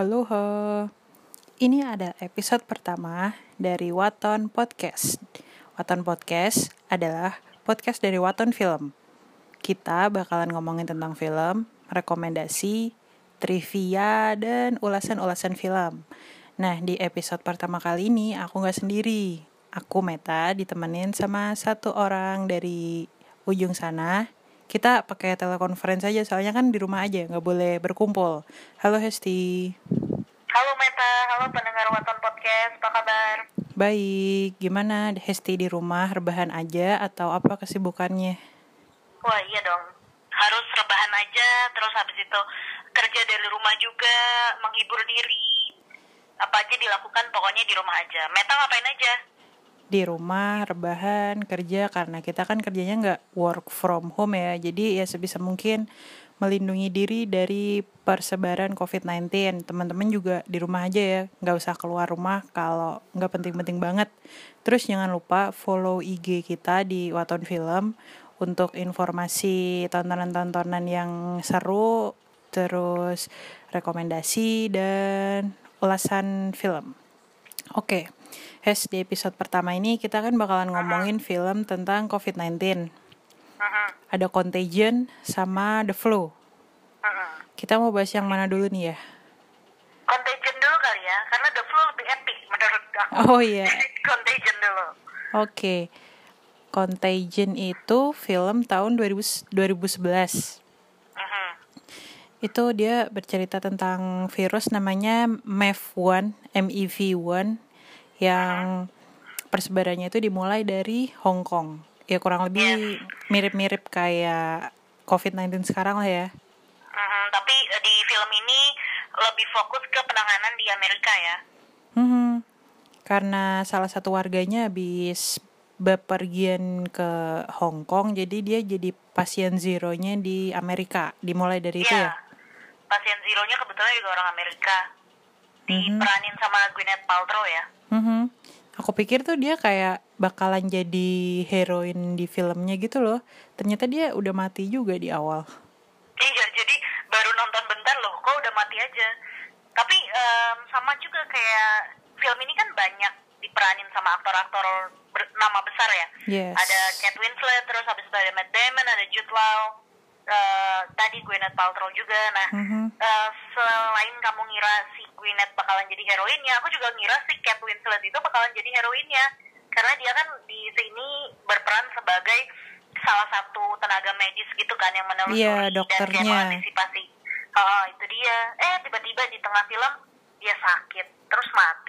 Halo, ho. ini ada episode pertama dari Waton Podcast. Waton Podcast adalah podcast dari Waton Film. Kita bakalan ngomongin tentang film, rekomendasi, trivia, dan ulasan-ulasan film. Nah, di episode pertama kali ini aku nggak sendiri. Aku Meta ditemenin sama satu orang dari ujung sana kita pakai telekonferensi aja soalnya kan di rumah aja nggak boleh berkumpul. Halo Hesti. Halo Meta. Halo pendengar Waton Podcast. Apa kabar? Baik. Gimana Hesti di rumah? Rebahan aja atau apa kesibukannya? Wah iya dong. Harus rebahan aja terus habis itu kerja dari rumah juga menghibur diri. Apa aja dilakukan pokoknya di rumah aja. Meta ngapain aja di rumah rebahan kerja karena kita kan kerjanya nggak work from home ya. Jadi ya sebisa mungkin melindungi diri dari persebaran COVID-19 teman-teman juga di rumah aja ya nggak usah keluar rumah kalau nggak penting-penting banget. Terus jangan lupa follow IG kita di Waton Film untuk informasi tontonan-tontonan yang seru terus rekomendasi dan ulasan film. Oke okay. Hes, di episode pertama ini kita kan bakalan ngomongin film tentang COVID-19. Uh -huh. Ada Contagion sama The Flu. Kita mau bahas yang mana dulu nih ya? Contagion dulu kali ya, karena The Flu lebih epic menurut aku. Oh iya. Contagion dulu. Oke. Okay. Contagion itu film tahun 2000, 2011. Uh -huh. Itu dia bercerita tentang virus namanya MEV1, MEV1 yang persebarannya itu dimulai dari Hong Kong. Ya kurang lebih mirip-mirip kayak COVID-19 sekarang lah ya. Hmm, tapi eh, di film ini lebih fokus ke penanganan di Amerika ya. Hmm, karena salah satu warganya habis bepergian ke Hong Kong, jadi dia jadi pasien zero-nya di Amerika. Dimulai dari ya, itu ya? Pasien zero-nya kebetulan juga orang Amerika. Diperanin mm -hmm. sama Gwyneth Paltrow ya. Mm-hmm. Aku pikir tuh dia kayak bakalan jadi heroin di filmnya gitu loh. Ternyata dia udah mati juga di awal. Iya, jadi baru nonton bentar loh, kok udah mati aja. Tapi um, sama juga kayak film ini kan banyak diperanin sama aktor-aktor nama besar ya. Yes. Ada Kate Winslet, terus habis itu ada Matt Damon, ada Jude Law, uh, tadi Gwyneth Paltrow juga. Nah, mm-hmm. uh, selain kamu ngira si Gwyneth bakalan jadi heroinnya, aku juga ngira si Kate Winslet itu bakalan jadi heroinnya. Karena dia kan di sini berperan sebagai salah satu tenaga medis gitu kan yang menelusuri yeah, dokternya. dan mengantisipasi. Oh, itu dia. Eh, tiba-tiba di tengah film dia sakit, terus mati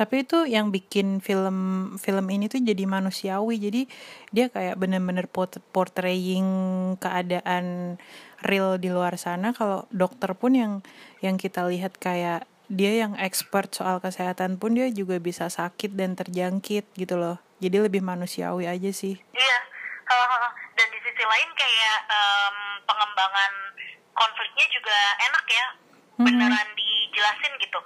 tapi itu yang bikin film film ini tuh jadi manusiawi. Jadi dia kayak bener-bener portraying keadaan real di luar sana. Kalau dokter pun yang yang kita lihat kayak dia yang expert soal kesehatan pun dia juga bisa sakit dan terjangkit gitu loh. Jadi lebih manusiawi aja sih. Iya. Dan di sisi lain kayak um, pengembangan konfliknya juga enak ya. Mhm. beneran dijelasin gitu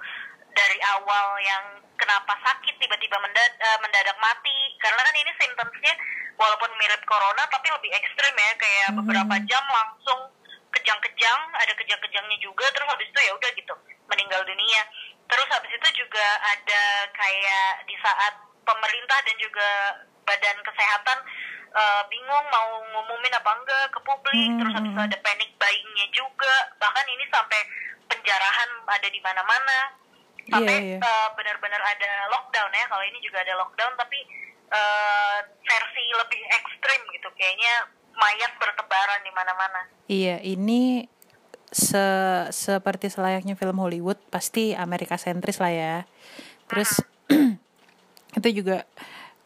dari awal yang kenapa sakit tiba-tiba mendad uh, mendadak mati. Karena kan ini simptomsnya walaupun mirip corona tapi lebih ekstrim ya. Kayak mm-hmm. beberapa jam langsung kejang-kejang ada kejang-kejangnya juga terus habis itu ya udah gitu meninggal dunia. Terus habis itu juga ada kayak di saat pemerintah dan juga badan kesehatan uh, bingung mau ngumumin apa enggak ke publik. Mm-hmm. terus habis itu ada panic buyingnya juga. Bahkan ini sampai penjarahan ada di mana-mana sampai yeah, yeah. uh, benar-benar ada lockdown ya kalau ini juga ada lockdown tapi uh, versi lebih ekstrim gitu kayaknya mayat bertebaran di mana-mana iya ini se seperti selayaknya film Hollywood pasti Amerika sentris lah ya terus uh -huh. itu juga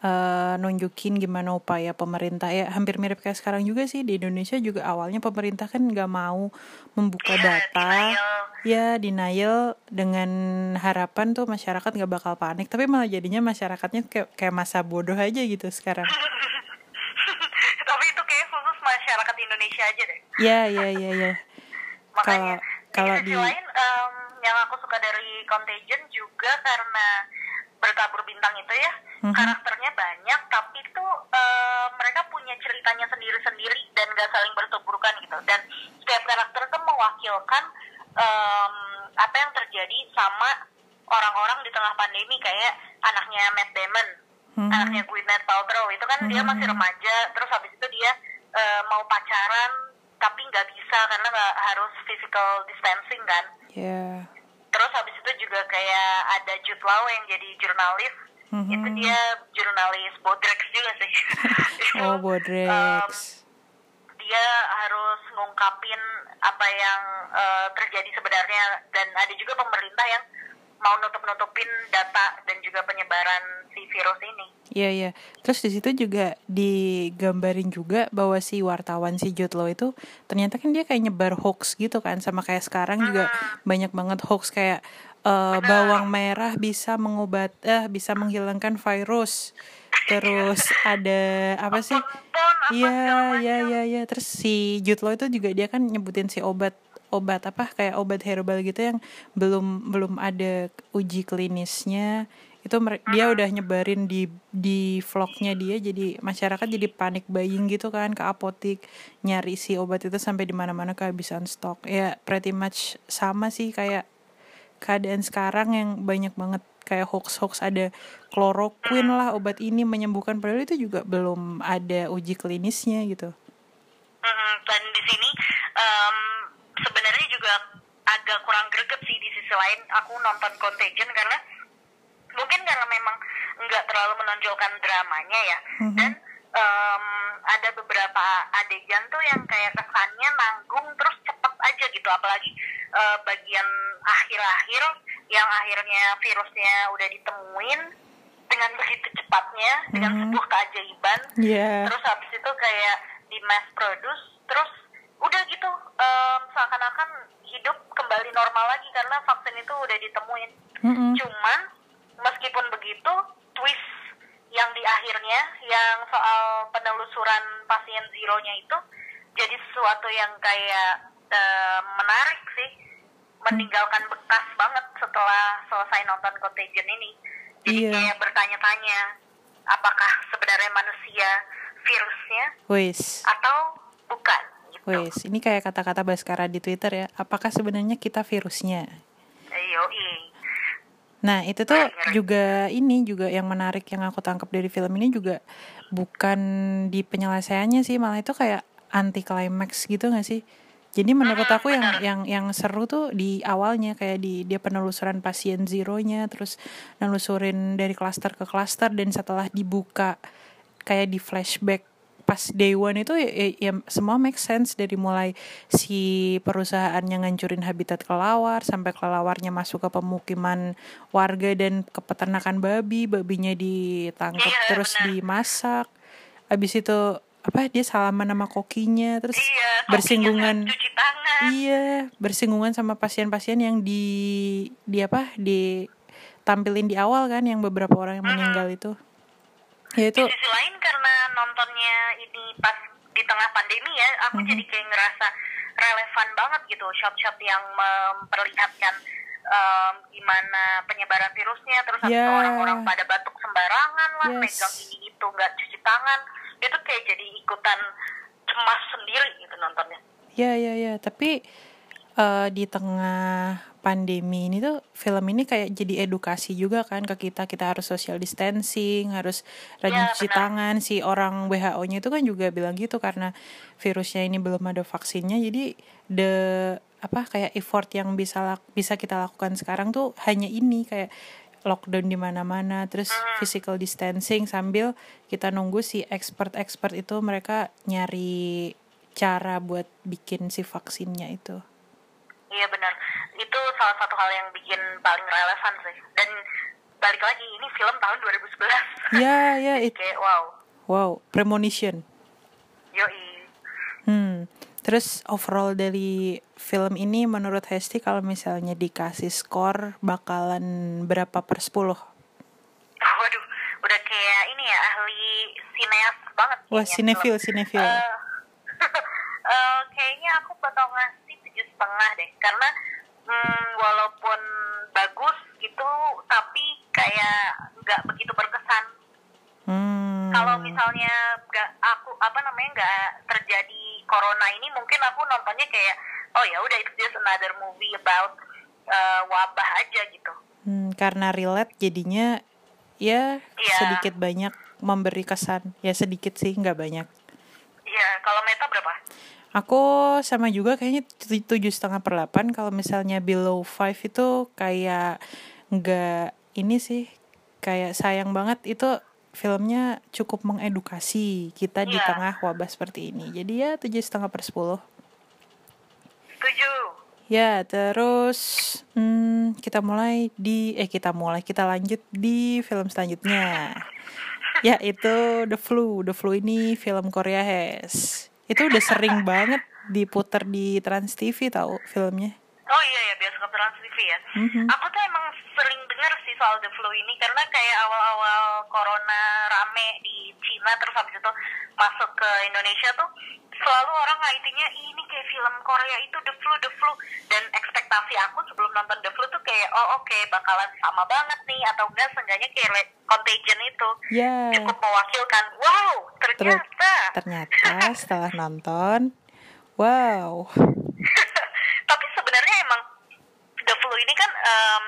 uh, nunjukin gimana upaya pemerintah. Ya hampir mirip kayak sekarang juga sih. Di Indonesia juga awalnya pemerintah kan nggak mau membuka yeah, data. denial. ya denial dengan harapan tuh masyarakat nggak bakal panik. Tapi malah jadinya masyarakatnya kayak kayak masa bodoh aja gitu sekarang. Tapi itu kayak khusus masyarakat Indonesia aja deh. Ya ya ya ya kalau kalau di lain um, yang aku suka dari Contagion juga karena berkabur bintang itu ya mm-hmm. karakternya banyak tapi tuh uh, mereka punya ceritanya sendiri-sendiri dan gak saling bertuburkan gitu dan setiap karakter tuh mewakilkan em, apa yang terjadi sama orang-orang di tengah pandemi kayak anaknya Matt Damon, Mhm. anaknya Gwyneth Paltrow itu kan dia masih Mhm. remaja, terus habis itu dia eh, mau pacaran tapi nggak bisa karena nggak harus physical distancing kan. Ya. Terus habis itu juga kayak ada Jude Law yang jadi jurnalis. Mhm. Itu dia jurnalis Bodrex juga sih. Itu, Oh, Bodrex. dia harus ngungkapin apa yang eh, terjadi sebenarnya dan ada juga pemerintah yang mau nutup-nutupin data dan juga penyebaran si virus ini. Iya iya. Terus di situ juga digambarin juga bahwa si wartawan si Jude Law itu ternyata kan dia kayak nyebar hoax gitu kan sama kayak sekarang juga banyak banget hoax kayak eh, bawang merah bisa mengobat eh bisa menghilangkan virus. Terus ada apa sih? Iya, iya, macam. iya, iya. Terus si Jude Law itu juga dia kan nyebutin si obat obat apa kayak obat herbal gitu yang belum belum ada uji klinisnya. Itu dia udah nyebarin di di vlognya dia jadi masyarakat jadi panik buying gitu kan ke apotik nyari si obat itu sampai di mana-mana kehabisan stok. Ya pretty much sama sih kayak keadaan sekarang yang banyak banget kayak hoax-hoax ada kloroquine lah obat ini menyembuhkan padahal itu juga belum ada uji klinisnya gitu. Dan di sini em, sebenarnya juga agak kurang greget sih di sisi lain aku nonton Contagion karena mungkin karena memang nggak terlalu menonjolkan dramanya ya Mhm. dan em, ada beberapa adegan tuh yang kayak kesannya nanggung terus cepet aja gitu apalagi eh, bagian akhir-akhir yang akhirnya virusnya udah ditemuin dengan begitu cepatnya dengan Mhm. sebuah keajaiban Iya. terus habis itu kayak di mass produce terus udah gitu em, seakan-akan hidup kembali normal lagi karena vaksin itu udah ditemuin Mm-mm. cuman meskipun begitu twist yang di akhirnya yang soal penelusuran pasien zeronya itu jadi sesuatu yang kayak em, menarik sih meninggalkan bekas banget setelah selesai nonton Contagion ini jadi Iya. kayak bertanya-tanya apakah sebenarnya manusia virusnya Wis. atau bukan gitu. Wis, ini kayak kata-kata Baskara di Twitter ya. Apakah sebenarnya kita virusnya? Yoi. Nah, itu tuh juga ini juga yang menarik yang aku tangkap dari film ini juga bukan di penyelesaiannya sih, malah itu kayak anti climax gitu gak sih? Jadi menurut aku yang yang yang seru tuh di awalnya kayak di dia penelusuran pasien zeronya terus nelusurin dari klaster ke klaster dan setelah dibuka kayak di flashback pas day one itu ya, ya- ya semua make sense dari mulai si perusahaan yang ngancurin habitat kelawar sampai kelelawarnya masuk ke pemukiman warga dan ke peternakan babi babinya ditangkap Iya, terus benar. dimasak habis itu apa dia salaman sama kokinya terus Iya, kokinya bersinggungan cuci tangan. iya bersinggungan sama pasien-pasien yang di di apa di tampilin di awal kan yang beberapa orang yang meninggal itu ya itu Di sisi lain karena nontonnya ini pas di tengah pandemi ya, aku Mhm. jadi kayak ngerasa relevan banget gitu shot-shot yang memperlihatkan em, gimana penyebaran virusnya, terus Ya. orang-orang pada batuk sembarangan lah, Yes. megang ini itu nggak cuci tangan, itu kayak jadi ikutan cemas sendiri gitu nontonnya. Ya ya ya, tapi eh, di tengah pandemi ini tuh film ini kayak jadi edukasi juga kan ke kita kita harus social distancing, harus rajin Ya, cuci benar. tangan. Si orang WHO-nya itu kan juga bilang gitu karena virusnya ini belum ada vaksinnya. Jadi the apa kayak effort yang bisa bisa kita lakukan sekarang tuh hanya ini kayak lockdown di mana-mana, terus physical distancing sambil kita nunggu si expert-expert itu mereka nyari cara buat bikin si vaksinnya itu. Iya benar, itu salah satu hal yang bikin paling relevan sih. Dan balik lagi, ini film tahun 2011. Ya, ya, it, Kayak wow, wow, premonition. yoi. Terus overall dari film ini menurut Hesti kalau misalnya dikasih skor bakalan berapa per 10? Waduh, udah kayak ini ya ahli sineas banget. Wah, sinefil, sinefil. Eh, eh, kayaknya aku bakal ngasih tujuh setengah deh, karena hmm, walaupun bagus gitu, tapi kayak nggak begitu berkesan. Hmm. Kalau misalnya nggak aku apa namanya nggak terjadi corona ini, mungkin aku nontonnya kayak oh ya udah itu just another movie about uh, wabah aja gitu Hmm, karena relate jadinya ya Iya. sedikit banyak memberi kesan. Ya sedikit sih, nggak banyak. Iya, kalau meta berapa? Aku sama juga kayaknya tu- tujuh setengah per delapan. Kalau misalnya below five itu kayak nggak ini sih kayak sayang banget itu filmnya cukup mengedukasi kita di Iya. tengah wabah seperti ini. Jadi ya tujuh setengah per sepuluh. Tujuh. Ya, terus hmm, kita mulai di eh kita mulai kita lanjut di film selanjutnya. Ya, itu The Flu. The Flu ini film Korea Hes. Itu udah sering banget diputer di Trans TV tahu filmnya. Oh iya ya, bioskop Trans TV ya. Mhm. Aku tuh emang sering dengar sih soal the flu ini karena kayak awal-awal corona rame di Cina terus habis itu masuk ke Indonesia tuh selalu orang ngaitinnya "Ih, ini kayak film Korea itu the flu the flu dan ekspektasi aku sebelum nonton the flu tuh kayak oh oke bakalan sama banget nih atau enggak seenggaknya kayak contagion itu Ya, cukup mewakilkan wow ternyata ternyata setelah nonton, wow. tapi sebenarnya emang The Flu ini kan em,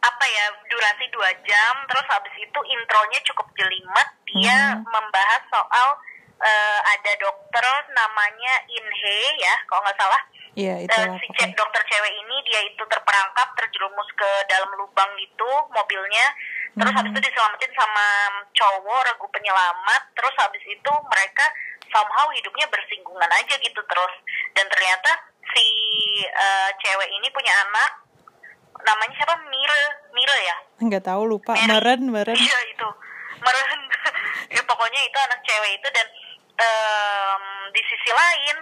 apa ya durasi dua jam terus habis itu intronya cukup jelimet dia Mhm. membahas soal eh, ada dokter namanya Inhe ya kalau nggak salah Iya, Eh, itulah si pokoknya. ce- dokter cewek ini dia itu terperangkap terjerumus ke dalam lubang gitu mobilnya terus habis Mhm. itu diselamatin sama cowok regu penyelamat terus habis itu mereka somehow hidupnya bersinggungan aja gitu terus dan ternyata si eh, cewek ini punya anak namanya siapa Mire Mire ya Nggak tahu lupa. Mary. Meren, meren. Iya itu meren. ya, pokoknya itu anak cewek itu dan em, di sisi lain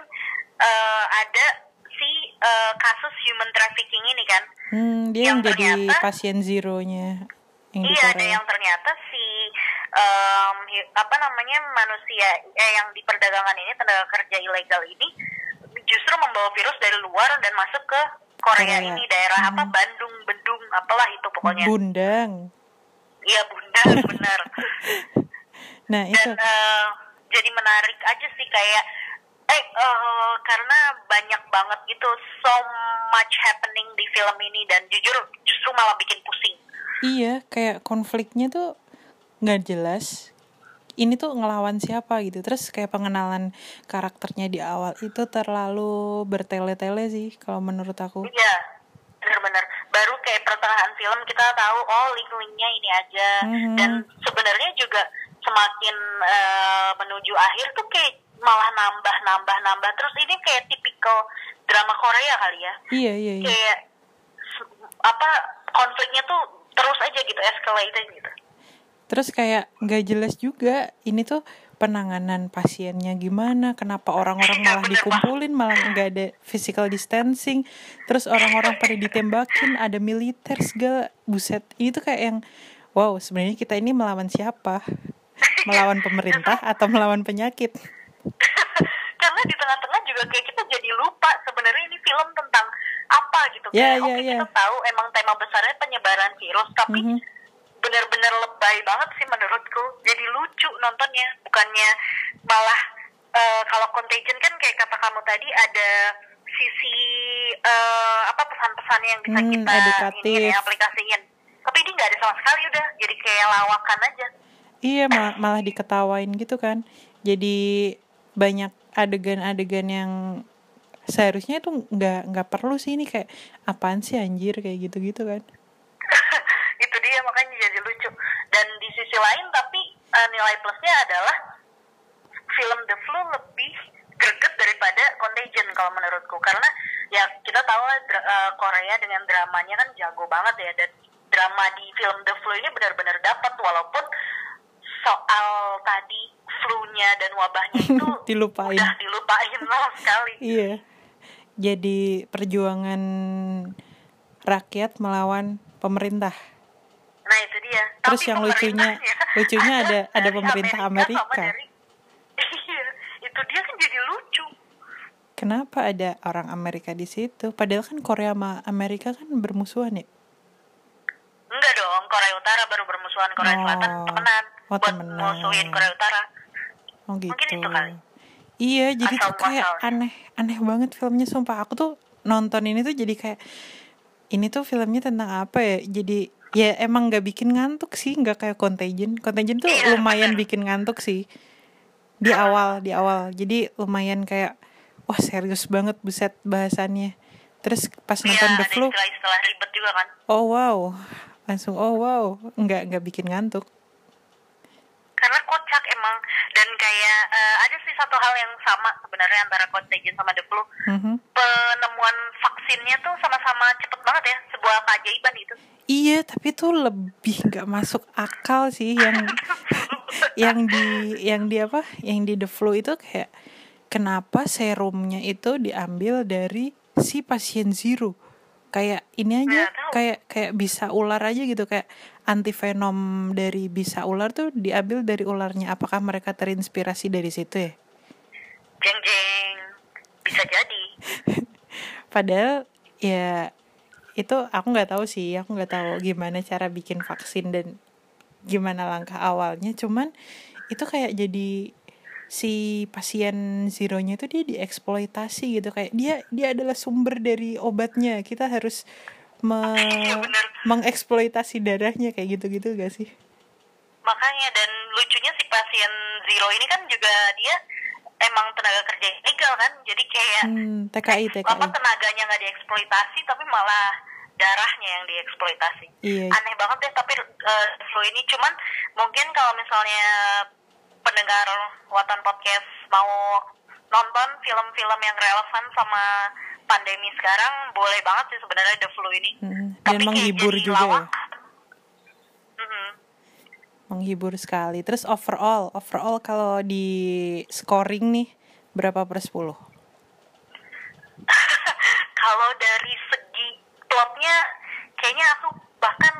eh, ada si eh, kasus human trafficking ini kan. Hmm, dia yang, Yang jadi ternyata- pasien zero-nya yang iya ada Korea. yang ternyata si hi- apa namanya manusia eh, yang di perdagangan ini tenaga kerja ilegal ini justru membawa virus dari luar dan masuk ke Korea, Korea. ini daerah apa Mhm. Bandung Bendung apalah itu pokoknya. Bundang. Iya bunda benar. Nah, itu. dan eh, jadi menarik aja sih kayak eh eh, karena banyak banget gitu so much happening di film ini dan jujur justru malah bikin pusing Iya, kayak konfliknya tuh nggak jelas. Ini tuh ngelawan siapa gitu. Terus kayak pengenalan karakternya di awal itu terlalu bertele-tele sih kalau menurut aku. iya benar-benar baru kayak pertengahan film kita tahu oh link-linknya ini aja Mhm. dan sebenarnya juga semakin eh, menuju akhir tuh kayak malah nambah nambah nambah terus ini kayak tipikal drama Korea kali ya Iya, iya, iya. kayak apa konfliknya tuh terus aja gitu escalating gitu Terus kayak nggak jelas juga ini tuh penanganan pasiennya gimana, kenapa orang-orang malah dikumpulin, malah nggak ada physical distancing, terus orang-orang pada ditembakin, ada militer segala, buset, ini tuh kayak yang, wow sebenarnya kita ini melawan siapa? Melawan pemerintah atau melawan penyakit? karena di tengah-tengah juga kayak kita jadi lupa sebenarnya ini film tentang apa gitu Ya, kayak ya, oke ya. kita tahu emang tema besarnya penyebaran virus tapi Mhm. Benar-benar lebay banget sih menurutku jadi lucu nontonnya bukannya malah eh, kalau contagion kan kayak kata kamu tadi ada sisi eh, apa pesan-pesan yang bisa Hmm, kita edukatif. ini ya, aplikasiin tapi ini nggak ada sama sekali udah jadi kayak lawakan aja Iya mal- malah diketawain gitu kan. Jadi banyak adegan-adegan yang seharusnya tuh nggak nggak perlu sih ini kayak apaan sih anjir kayak gitu-gitu kan. dia makanya jadi lucu dan di sisi lain tapi eh, nilai plusnya adalah film The Flu lebih greget daripada Contagion kalau menurutku karena ya kita tahu lah dra- eh, Korea dengan dramanya kan jago banget ya dan drama di film The Flu ini benar-benar dapat walaupun soal tadi flu-nya dan wabahnya itu Dilupain. udah dilupain lama sekali Iya. Jadi perjuangan rakyat melawan pemerintah. Nah itu dia. Terus Tapi yang lucunya- pemerintahnya lucunya ada- ada pemerintah Amerika. dari- Iya, itu dia kan jadi lucu. Kenapa ada orang Amerika di situ? Padahal kan Korea sama Amerika kan bermusuhan ya. Enggak dong, Korea Utara baru bermusuhan Korea Oh. Selatan temenan Oh, buat temenan. musuhin Korea Utara. Oh gitu. Mungkin itu kali. Iya, jadi Asal tuh kayak aneh, aneh banget filmnya sumpah. Aku tuh nonton ini tuh jadi kayak ini tuh filmnya tentang apa ya? Jadi ya emang nggak bikin ngantuk sih, nggak kayak Contagion. Contagion tuh Iya, lumayan bikin ngantuk sih di awal, di awal. Jadi lumayan kayak wah serius banget buset bahasannya. Terus pas Iya, nonton The ada Flu, istilah-istilah ribet juga kan. oh wow, langsung oh wow, nggak nggak bikin ngantuk. Karena kocak emang dan kayak eh, ada sih satu hal yang sama sebenarnya antara Contagion sama The Flu. Mhm. Penemuan vaksinnya tuh sama-sama cepet banget ya, sebuah keajaiban itu. Iya, tapi tuh lebih nggak masuk akal sih yang yang di yang di apa? Yang di the flu itu kayak kenapa serumnya itu diambil dari si pasien zero? Kayak ini aja, kayak kayak bisa ular aja gitu kayak antivenom dari bisa ular tuh diambil dari ularnya. Apakah mereka terinspirasi dari situ ya? Jeng jeng, bisa jadi. Padahal ya itu aku nggak tahu sih, aku nggak tahu gimana cara bikin vaksin dan gimana langkah awalnya. Cuman itu kayak jadi si pasien zeronya itu dia dieksploitasi gitu kayak dia dia adalah sumber dari obatnya. Kita harus me- bener. mengeksploitasi darahnya kayak gitu-gitu gak sih? Makanya dan lucunya si pasien Zero ini kan juga dia emang tenaga kerja ilegal kan, jadi kayak Hmm, TKI apa TKI. tenaganya nggak dieksploitasi tapi malah darahnya yang dieksploitasi. Iya. Aneh banget deh tapi eh, flu ini cuman mungkin kalau misalnya pendengar Watan Podcast mau nonton film-film yang relevan sama pandemi sekarang boleh banget sih sebenarnya The Flu ini. Hmm, Tapi kayak jadi juga ya. lawak. Mm-mm. Menghibur sekali. Terus overall, overall kalau di scoring nih berapa per 10? kalau dari segi plotnya kayaknya aku bahkan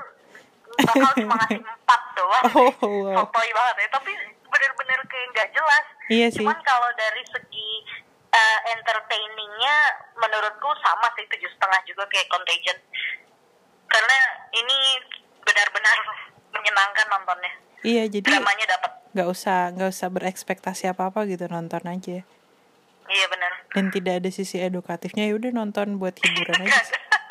bakal cuma ngasih empat doang Oh, wow. Sotoy banget ya tapi bener-bener kayak nggak jelas Iya sih. cuman kalau dari segi uh, entertainingnya menurutku sama sih tujuh setengah juga kayak Contagion karena ini benar-benar menyenangkan nontonnya Iya, jadi dramanya dapat nggak usah nggak usah berekspektasi apa apa gitu nonton aja. iya benar Dan tidak ada sisi edukatifnya ya udah nonton buat hiburan aja.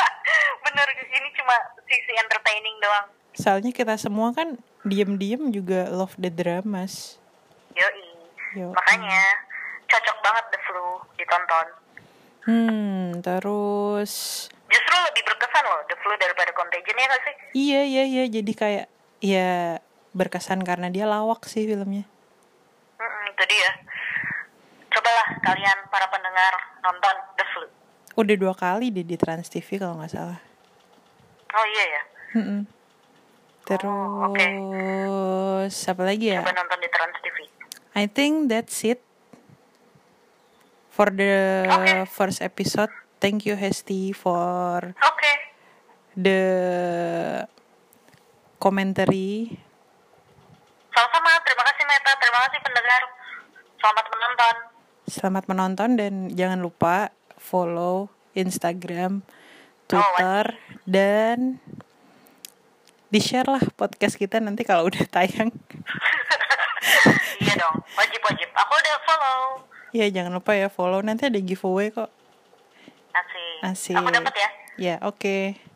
bener ini cuma sisi entertaining doang Soalnya kita semua kan diem-diem juga love the dramas. Yoi. Yoi. Makanya cocok banget The Flu ditonton. Hmm, terus Justru lebih berkesan loh The Flu daripada Contagion ya gak sih? iya iya iya jadi kayak ya berkesan karena dia lawak sih filmnya. Mm-mm, itu dia. Cobalah kalian para pendengar nonton The Flu. Udah dua kali deh di Trans TV kalau nggak salah. Oh iya ya. Mm-mm. Terus Oh, oke. apa lagi ya? Coba nonton di Trans TV. I think that's it for the Oke. first episode. Thank you Hesti for Oke. the commentary. Sama-sama. Terima kasih Meta. Terima kasih pendengar. Selamat menonton. Selamat menonton dan jangan lupa follow Instagram, Twitter dan di-share lah podcast kita nanti kalau udah tayang. iya dong. Wajib-wajib. Aku udah follow. Ya jangan lupa ya follow nanti ada giveaway kok. Asik. Asik. Aku dapat ya. Ya, oke.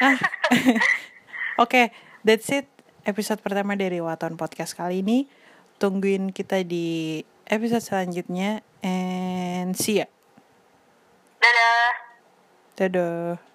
Ah. oke, that's it. Episode pertama dari Waton Podcast kali ini. Tungguin kita di episode selanjutnya and see ya. Dadah. Dadah.